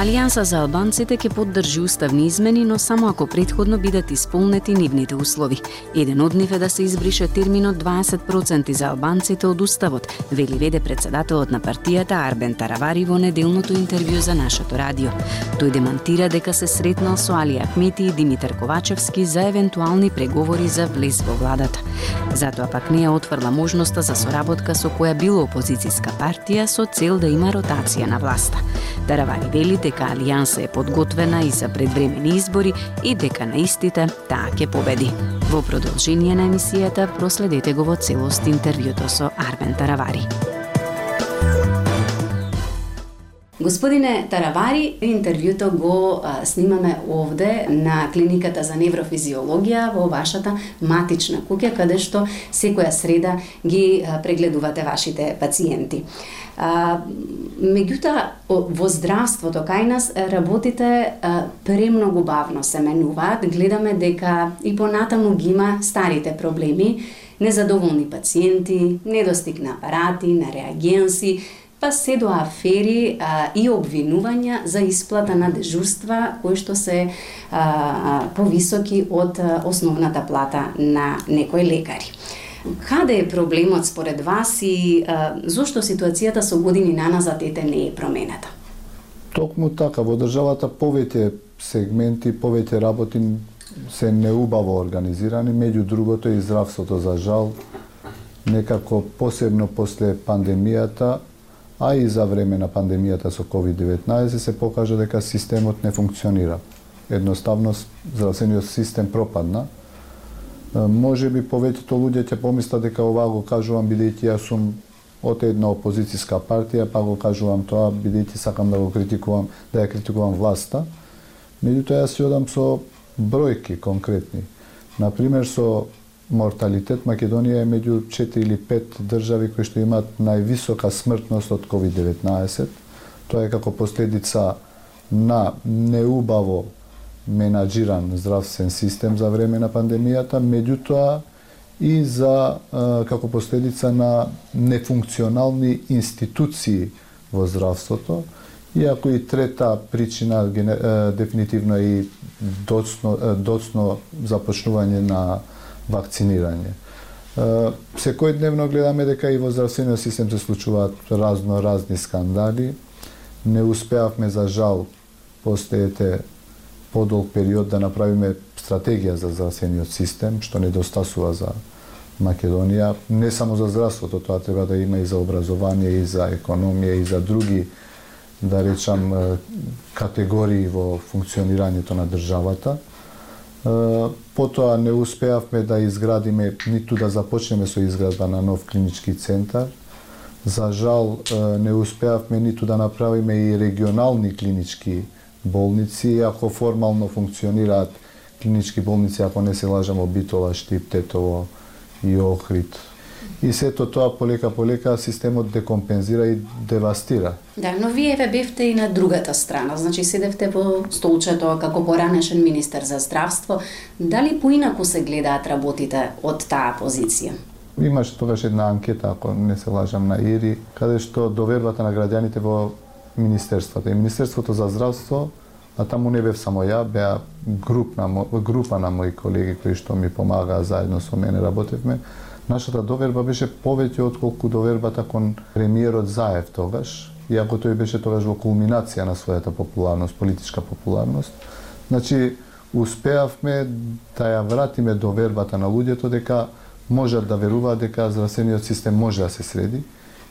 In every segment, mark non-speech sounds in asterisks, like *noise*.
Алијанса за албанците ќе поддржи уставни измени, но само ако предходно бидат исполнети нивните услови. Еден од нив е да се избрише терминот 20% за албанците од уставот, вели веде председателот на партијата Арбен Таравари во неделното интервју за нашето радио. Тој демантира дека се сретнал со Али Ахмети и Димитар Ковачевски за евентуални преговори за влез во владата. Затоа пак не ја отфрла можноста за соработка со која било опозициска партија со цел да има ротација на власта. Таравари вели дека Алијанса е подготвена и за предвремени избори и дека на истите таа ќе победи. Во продолжение на емисијата проследете го во целост интервјуто со Арбен Таравари. Господине Таравари, интервјуто го а, снимаме овде на клиниката за неврофизиологија во вашата матична куќа, каде што секоја среда ги а, прегледувате вашите пациенти. А, меѓутоа, во здравството кај нас работите а, премногу бавно се менуваат. Гледаме дека и понатаму ги има старите проблеми, незадоволни пациенти, недостиг на апарати, на реагенси, па се до афери а, и обвинувања за исплата на дежурства кои што се а, повисоки од основната плата на некои лекари. Каде е проблемот според вас и а, зошто ситуацијата со години наназад ете не е променета? Токму така, во државата повеќе сегменти, повеќе работи се неубаво организирани, меѓу другото и здравството за жал, некако посебно после пандемијата, а и за време на пандемијата со COVID-19 се покажа дека системот не функционира. Едноставно здравствениот систем пропадна. Може би повеќето луѓе ќе помислат дека ова го кажувам бидејќи јас сум од една опозициска партија, па го кажувам тоа бидејќи сакам да го критикувам, да ја критикувам власта. Меѓутоа јас си одам со бројки конкретни. На пример, со морталитет Македонија е меѓу 4 или 5 држави кои што имаат највисока смртност од COVID-19. Тоа е како последица на неубаво менаџиран здравствен систем за време на пандемијата, меѓутоа и за како последица на нефункционални институции во здравството, иако и трета причина дефинитивно е и доцно, доцно започнување на вакцинирање. Секојдневно гледаме дека и во здравствениот систем се случуваат разно разни скандали. Не успеавме за жал после подолг период да направиме стратегија за здравствениот систем, што недостасува за Македонија, не само за здравството, тоа треба да има и за образование, и за економија, и за други, да речам, категории во функционирањето на државата. Потоа не успеавме да изградиме, ниту да започнеме со изградба на нов клинички центар. За жал, не успеавме ниту да направиме и регионални клинички болници, ако формално функционираат клинички болници, ако не се лажам, Битола, Штип, Тетово и Охрид, и сето тоа полека полека системот декомпензира и девастира. Да, но вие ве бевте и на другата страна, значи седевте во столчето како поранешен министер за здравство. Дали поинаку се гледаат работите од таа позиција? Имаше тогаш една анкета, ако не се лажам, на ИРИ, каде што довербата на граѓаните во Министерството. И Министерството за здравство, а таму не бев само ја, беа група, група на мои колеги кои што ми помагаа заедно со мене работевме, Нашата доверба беше повеќе отколку довербата кон премиерот Заев тогаш, иако тој беше тогаш во кулминација на својата популарност, политичка популарност. Значи, успеавме да ја вратиме довербата на луѓето дека можат да веруваат дека здравствениот систем може да се среди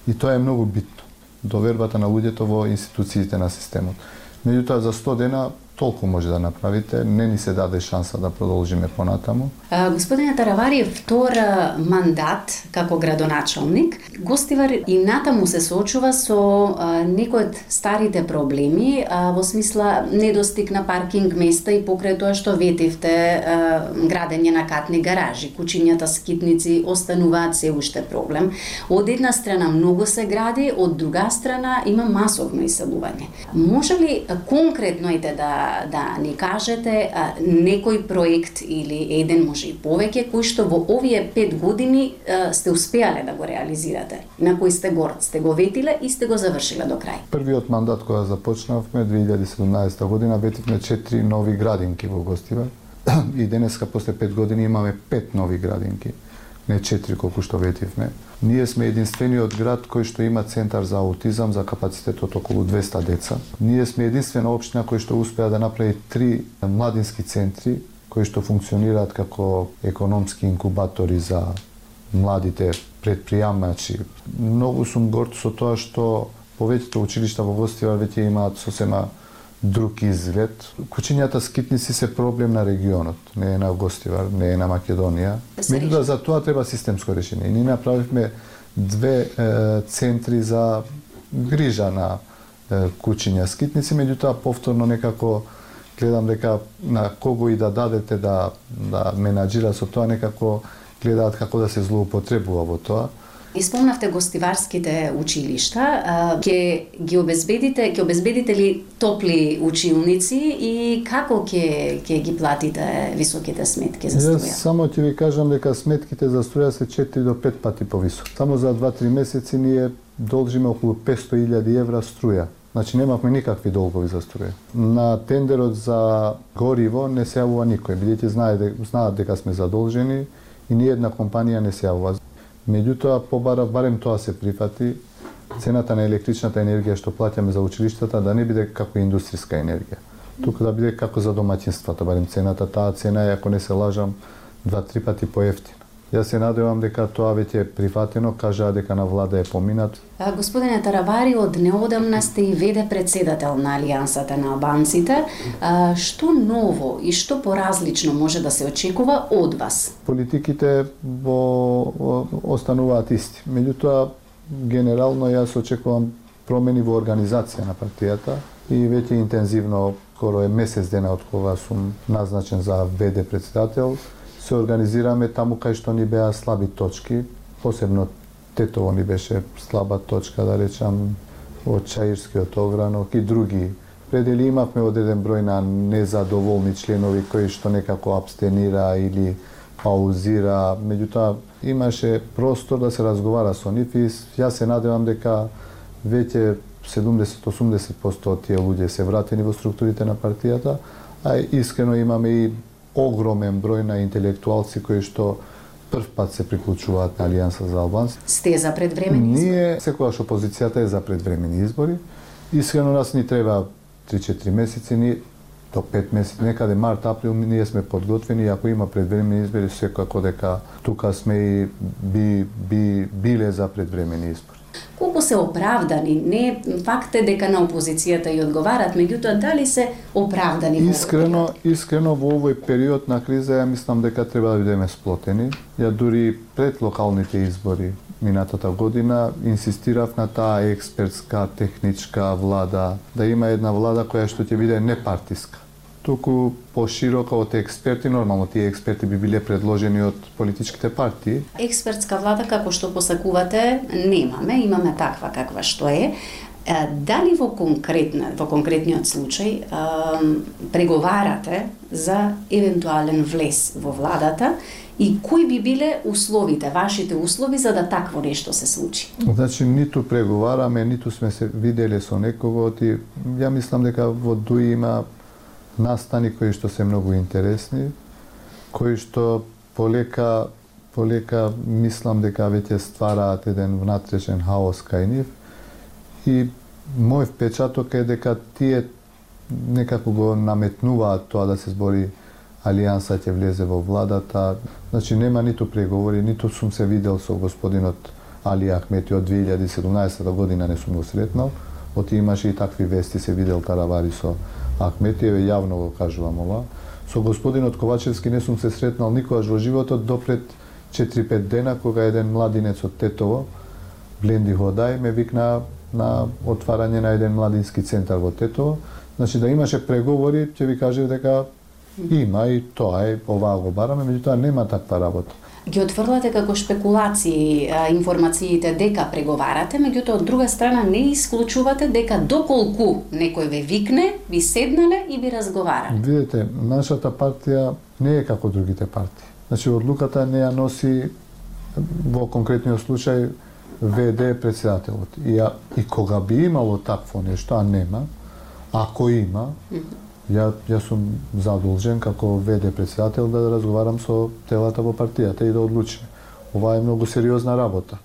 и тоа е многу битно. Довербата на луѓето во институциите на системот. Меѓутоа за 100 дена толку може да направите, не ни се даде шанса да продолжиме понатаму. Господине Таравари, втор мандат како градоначалник, Гостивар и натаму се соочува со некои од старите проблеми, во смисла недостиг на паркинг места и покрај тоа што ветивте градење на катни гаражи, кучињата скитници остануваат се уште проблем. Од една страна многу се гради, од друга страна има масовно иселување. Може ли конкретно ете да да да ни кажете а, некој проект или еден може и повеќе кој што во овие пет години а, сте успеале да го реализирате, на кој сте горд, сте го ветиле и сте го завршиле до крај. Првиот мандат кога започнавме 2017 година ветивме четири нови градинки во Гостива *clears throat* и денеска после пет години имаме пет нови градинки не четири колку што ветивме. Ние сме единствениот град кој што има центар за аутизам за капацитетот околу 200 деца. Ние сме единствена општина кој што успеа да направи три младински центри кои што функционираат како економски инкубатори за младите предприемачи. Многу сум горд со тоа што повеќето училишта во Гостивар веќе имаат сосема друг изглед. Кучињата скитници се проблем на регионот, не е на Гостивар, не е на Македонија. Меѓутоа за тоа треба системско решение. И ние направивме две е, центри за грижа на е, кучиња скитници, меѓутоа повторно некако гледам дека на кого и да дадете да да менаџира со тоа некако гледаат како да се злоупотребува во тоа И спомнавте гостиварските училишта, ќе ги обезбедите, ќе обезбедите ли топли училници и како ќе ќе ги платите високите сметки за струја? Јас само ќе ви кажам дека сметките за струја се 4 до 5 пати повисоки. Само за 2-3 месеци ние должиме околу 500.000 евра струја. Значи немавме никакви долгови за струја. На тендерот за гориво не се јавува никој, бидејќи знаат дека сме задолжени и ни една компанија не се јавува. Меѓутоа, побара барем тоа се прифати, цената на електричната енергија што плаќаме за училиштата да не биде како индустријска енергија. Туку да биде како за домаќинствата, барем цената, таа цена е, ако не се лажам, два-три пати поевтина. Јас се надевам дека тоа веќе е прифатено, кажаа дека на влада е поминат. А, господине Таравари, од неодамна сте и веде председател на Алијансата на албанците. А, што ново и што поразлично може да се очекува од вас? Политиките во остануваат исти. Меѓутоа, генерално јас очекувам промени во организација на партијата и веќе интензивно, скоро е месец дена од кога сум назначен за ВД председател, се организираме таму кај што ни беа слаби точки, посебно Тетово ни беше слаба точка, да речам, од Чаирскиот огранок и други. Предели имавме одреден број на незадоволни членови кои што некако абстенира или паузира, меѓутоа имаше простор да се разговара со нив и јас се надевам дека веќе 70-80% од тие луѓе се вратени во структурите на партијата, а искрено имаме и огромен број на интелектуалци кои што прв пат се приклучуваат на Алијанса за албанци. Сте за предвремени избори? Ние, секогаш опозицијата е за предвремени избори. Искрено нас ни треба 3-4 месеци, ни до 5 месеци, некаде март, април, ние сме подготвени, ако има предвремени избори, секако дека тука сме и би, би, биле за предвремени избори колку се оправдани. Не факт е дека на опозицијата и одговарат, меѓутоа дали се оправдани? Искрено, искрено во овој период на криза ја мислам дека треба да бидеме сплотени. Ја дури пред локалните избори минатата година инсистирав на таа експертска, техничка влада, да има една влада која што ќе биде непартиска туку пошироко од експерти, нормално тие експерти би биле предложени од политичките партии. Експертска влада, како што посакувате, немаме, имаме таква каква што е. Дали во конкретна, во конкретниот случај преговарате за евентуален влез во владата и кои би биле условите, вашите услови за да такво нешто се случи? Значи, ниту преговараме, ниту сме се виделе со некого, ти, ја мислам дека во ДУИ има настани кои што се многу интересни, кои што полека полека мислам дека веќе ствараат еден внатрешен хаос кај нив и мој впечаток е дека тие некако го наметнуваат тоа да се збори Алијанса ќе влезе во владата. Значи нема ниту преговори, ниту сум се видел со господинот Али Ахмети од 2017 година не сум го сретнал. Оти имаше и такви вести се видел Таравари со Ахметиеве јавно го кажувам ова. Со господинот Ковачевски не сум се сретнал никогаш во животот до пред 4-5 дена кога еден младинец од Тетово, Бленди Ходај, ме викна на отварање на еден младински центар во Тетово. Значи да имаше преговори, ќе ви кажев дека има и тоа е, оваа го бараме, меѓутоа нема таква работа ги отфрлате како шпекулации информациите дека преговарате, меѓутоа од друга страна не исклучувате дека доколку некој ве викне, ви седнале и би разговарале. Видете, нашата партија не е како другите партии. Значи, одлуката не ја носи во конкретниот случај ВД председателот. И, ја, и кога би имало такво нешто, а нема, ако има, ја, ја сум задолжен како ВД председател да разговарам со телата во партијата и да одлучиме. Ова е многу сериозна работа.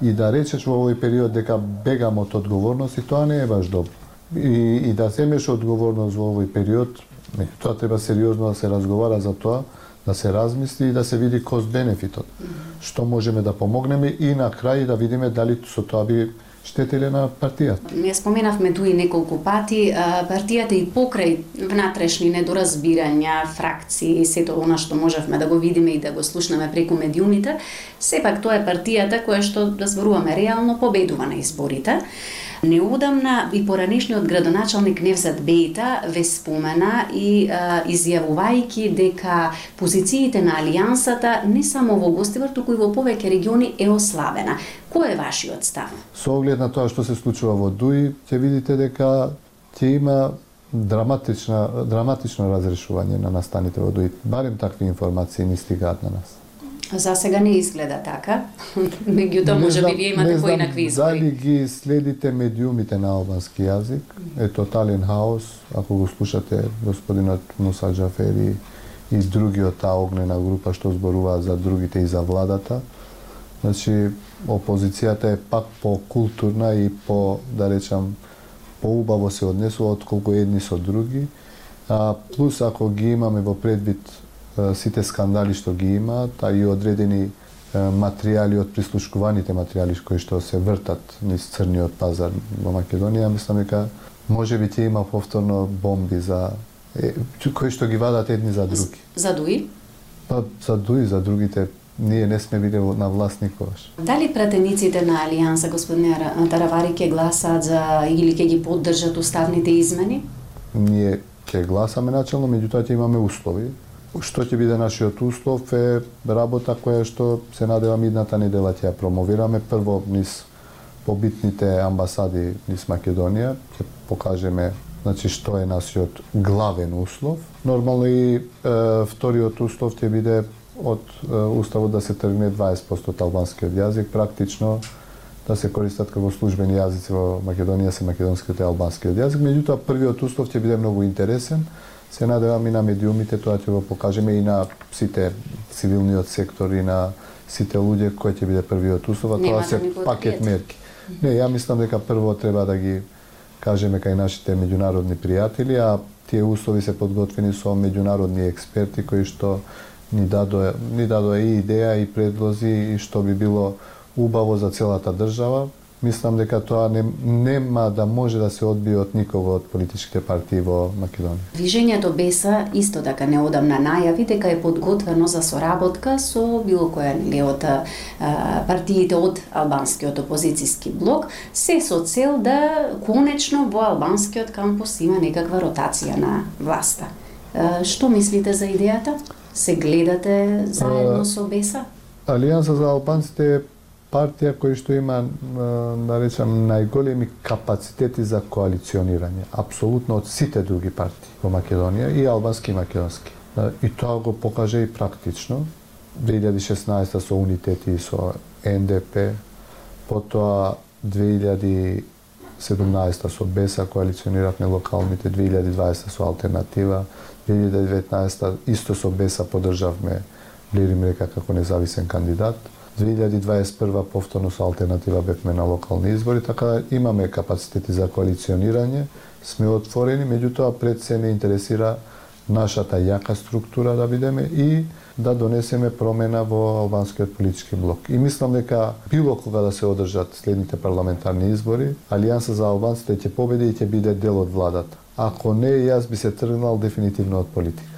И да речеш во овој период дека бегам од одговорност, и тоа не е баш добро. И, и да земеш одговорност во овој период, тоа треба сериозно да се разговара за тоа, да се размисли и да се види кост бенефитот. Што можеме да помогнеме и на крај да видиме дали со тоа би штетеле на партијата. Ние споменавме туи неколку пати, партијата и покрај внатрешни недоразбирања, фракции, сето она што можевме да го видиме и да го слушнеме преку медиумите, сепак тоа е партијата која што да зборуваме реално победува на изборите. Неодамна и поранешниот градоначалник Невзат Бејта ве спомена и а, изјавувајќи дека позициите на Алијансата не само во Гостивар, туку и во повеќе региони е ослабена. Кој е вашиот став? Со оглед на тоа што се случува во Дуи, ќе видите дека ќе има драматична, драматично разрешување на настаните во Дуи. Барем такви информации ни стигаат на нас. За сега не изгледа така. *laughs* Меѓутоа може би вие имате поинакви избори. Дали ги следите медиумите на албански јазик? Е тотален хаос. Ако го слушате господинот Муса Джафери и другиот таа огнена група што зборуваат за другите и за владата. Значи, опозицијата е пак по-културна и по, да речам, поубаво се однесува отколку едни со други. А, плюс ако ги имаме во предвид сите скандали што ги имаат, а и одредени материјали од прислушкуваните материјали кои што се вртат низ црниот пазар во Македонија, мислам дека може би ќе има повторно бомби за е, кои што ги вадат едни за други. За дуи? Па за дуи, за другите ние не сме биле на власт никогаш. Дали пратениците на Алијанса, господин Таравари, ќе гласаат за или ќе ги поддржат уставните измени? Ние ќе гласаме начално, меѓутоа ќе имаме услови Што ќе биде нашиот услов е работа која што се надевам идната недела ќе ја промовираме прво низ побитните амбасади низ Македонија, ќе покажеме значи што е нашиот главен услов. Нормално и е, вториот услов ќе биде од е, уставот да се тргне 20% од албанскиот јазик, практично да се користат како службени јазици во Македонија се македонскиот и албанскиот јазик. Меѓутоа првиот услов ќе биде многу интересен Се надевам и на медиумите, тоа ќе го покажеме и на сите цивилниот сектор и на сите луѓе кои ќе биде првиот услов, тоа се пакет мерки. Не, ја мислам дека прво треба да ги кажеме кај нашите меѓународни пријатели, а тие услови се подготвени со меѓународни експерти кои што ни дадоа ни дадоа и идеја и предлози и што би било убаво за целата држава мислам дека тоа не, нема да може да се одбие од никого од политичките партии во Македонија. Движењето Беса исто така неодамна најави дека е подготвено за соработка со било која нели од партиите од албанскиот опозицијски блок, се со цел да конечно во албанскиот кампус има некаква ротација на власта. Што мислите за идејата? Се гледате заедно со Беса? Алијанса за албанците е партија која што има, да речам, најголеми капацитети за коалиционирање, апсолутно од сите други партии во Македонија, и албански и македонски. И тоа го покаже и практично. 2016 со Унитети и со НДП, потоа 2017 со БЕСА коалициониравме локалните, 2020 со Алтернатива, 2019 исто со БЕСА поддржавме Лири Мрека како независен кандидат. 2021 повторно со алтернатива бевме на локални избори, така имаме капацитети за коалиционирање, сме отворени, меѓутоа пред се не интересира нашата јака структура да бидеме и да донесеме промена во албанскиот политички блок. И мислам дека било кога да се одржат следните парламентарни избори, Алијанса за албанците ќе победи и ќе биде дел од владата. Ако не, јас би се тргнал дефинитивно од политика.